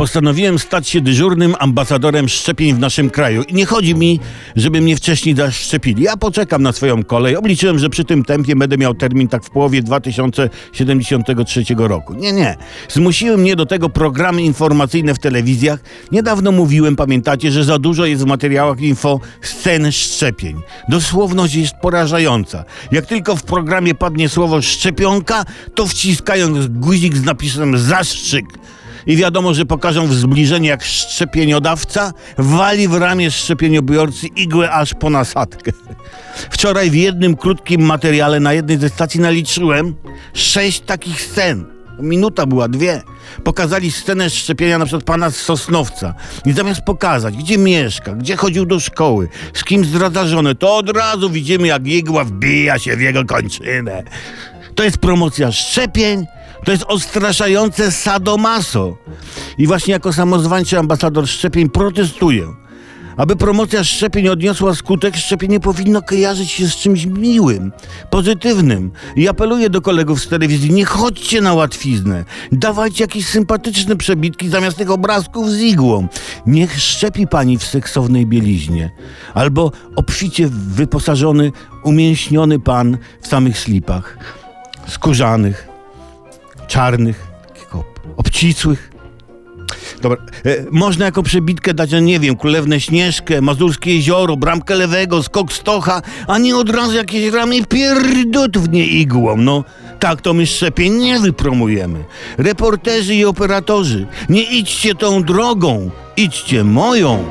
Postanowiłem stać się dyżurnym ambasadorem szczepień w naszym kraju. I nie chodzi mi, żeby mnie wcześniej zaszczepili. Ja poczekam na swoją kolej. Obliczyłem, że przy tym tempie będę miał termin tak w połowie 2073 roku. Nie, nie. Zmusiły mnie do tego programy informacyjne w telewizjach. Niedawno mówiłem, pamiętacie, że za dużo jest w materiałach info scen szczepień. Dosłowność jest porażająca. Jak tylko w programie padnie słowo szczepionka, to wciskają guzik z napisem zastrzyk. I wiadomo, że pokażą w zbliżeniu, jak szczepieniodawca wali w ramię szczepieniobiorcy igłę aż po nasadkę. Wczoraj w jednym krótkim materiale na jednej ze stacji naliczyłem sześć takich scen. Minuta była, dwie. Pokazali scenę szczepienia na przykład pana z Sosnowca. I zamiast pokazać, gdzie mieszka, gdzie chodził do szkoły, z kim zdradza żonę, to od razu widzimy, jak igła wbija się w jego kończynę. To jest promocja szczepień, to jest odstraszające sadomaso. I właśnie jako samozwańczy ambasador szczepień protestuję. Aby promocja szczepień odniosła skutek, szczepienie powinno kojarzyć się z czymś miłym, pozytywnym. I apeluję do kolegów z telewizji, nie chodźcie na łatwiznę. Dawajcie jakieś sympatyczne przebitki zamiast tych obrazków z igłą. Niech szczepi pani w seksownej bieliźnie. Albo obficie wyposażony, umięśniony pan w samych slipach. Skórzanych, czarnych, obcisłych. Dobra, e, można jako przebitkę dać, no nie wiem, Królewnę Śnieżkę, Mazurskie Jezioro, Bramkę Lewego, Skok Stocha, a nie od razu jakieś ramię pierdut w nie igłą, no. Tak to my szczepień nie wypromujemy. Reporterzy i operatorzy, nie idźcie tą drogą, idźcie moją.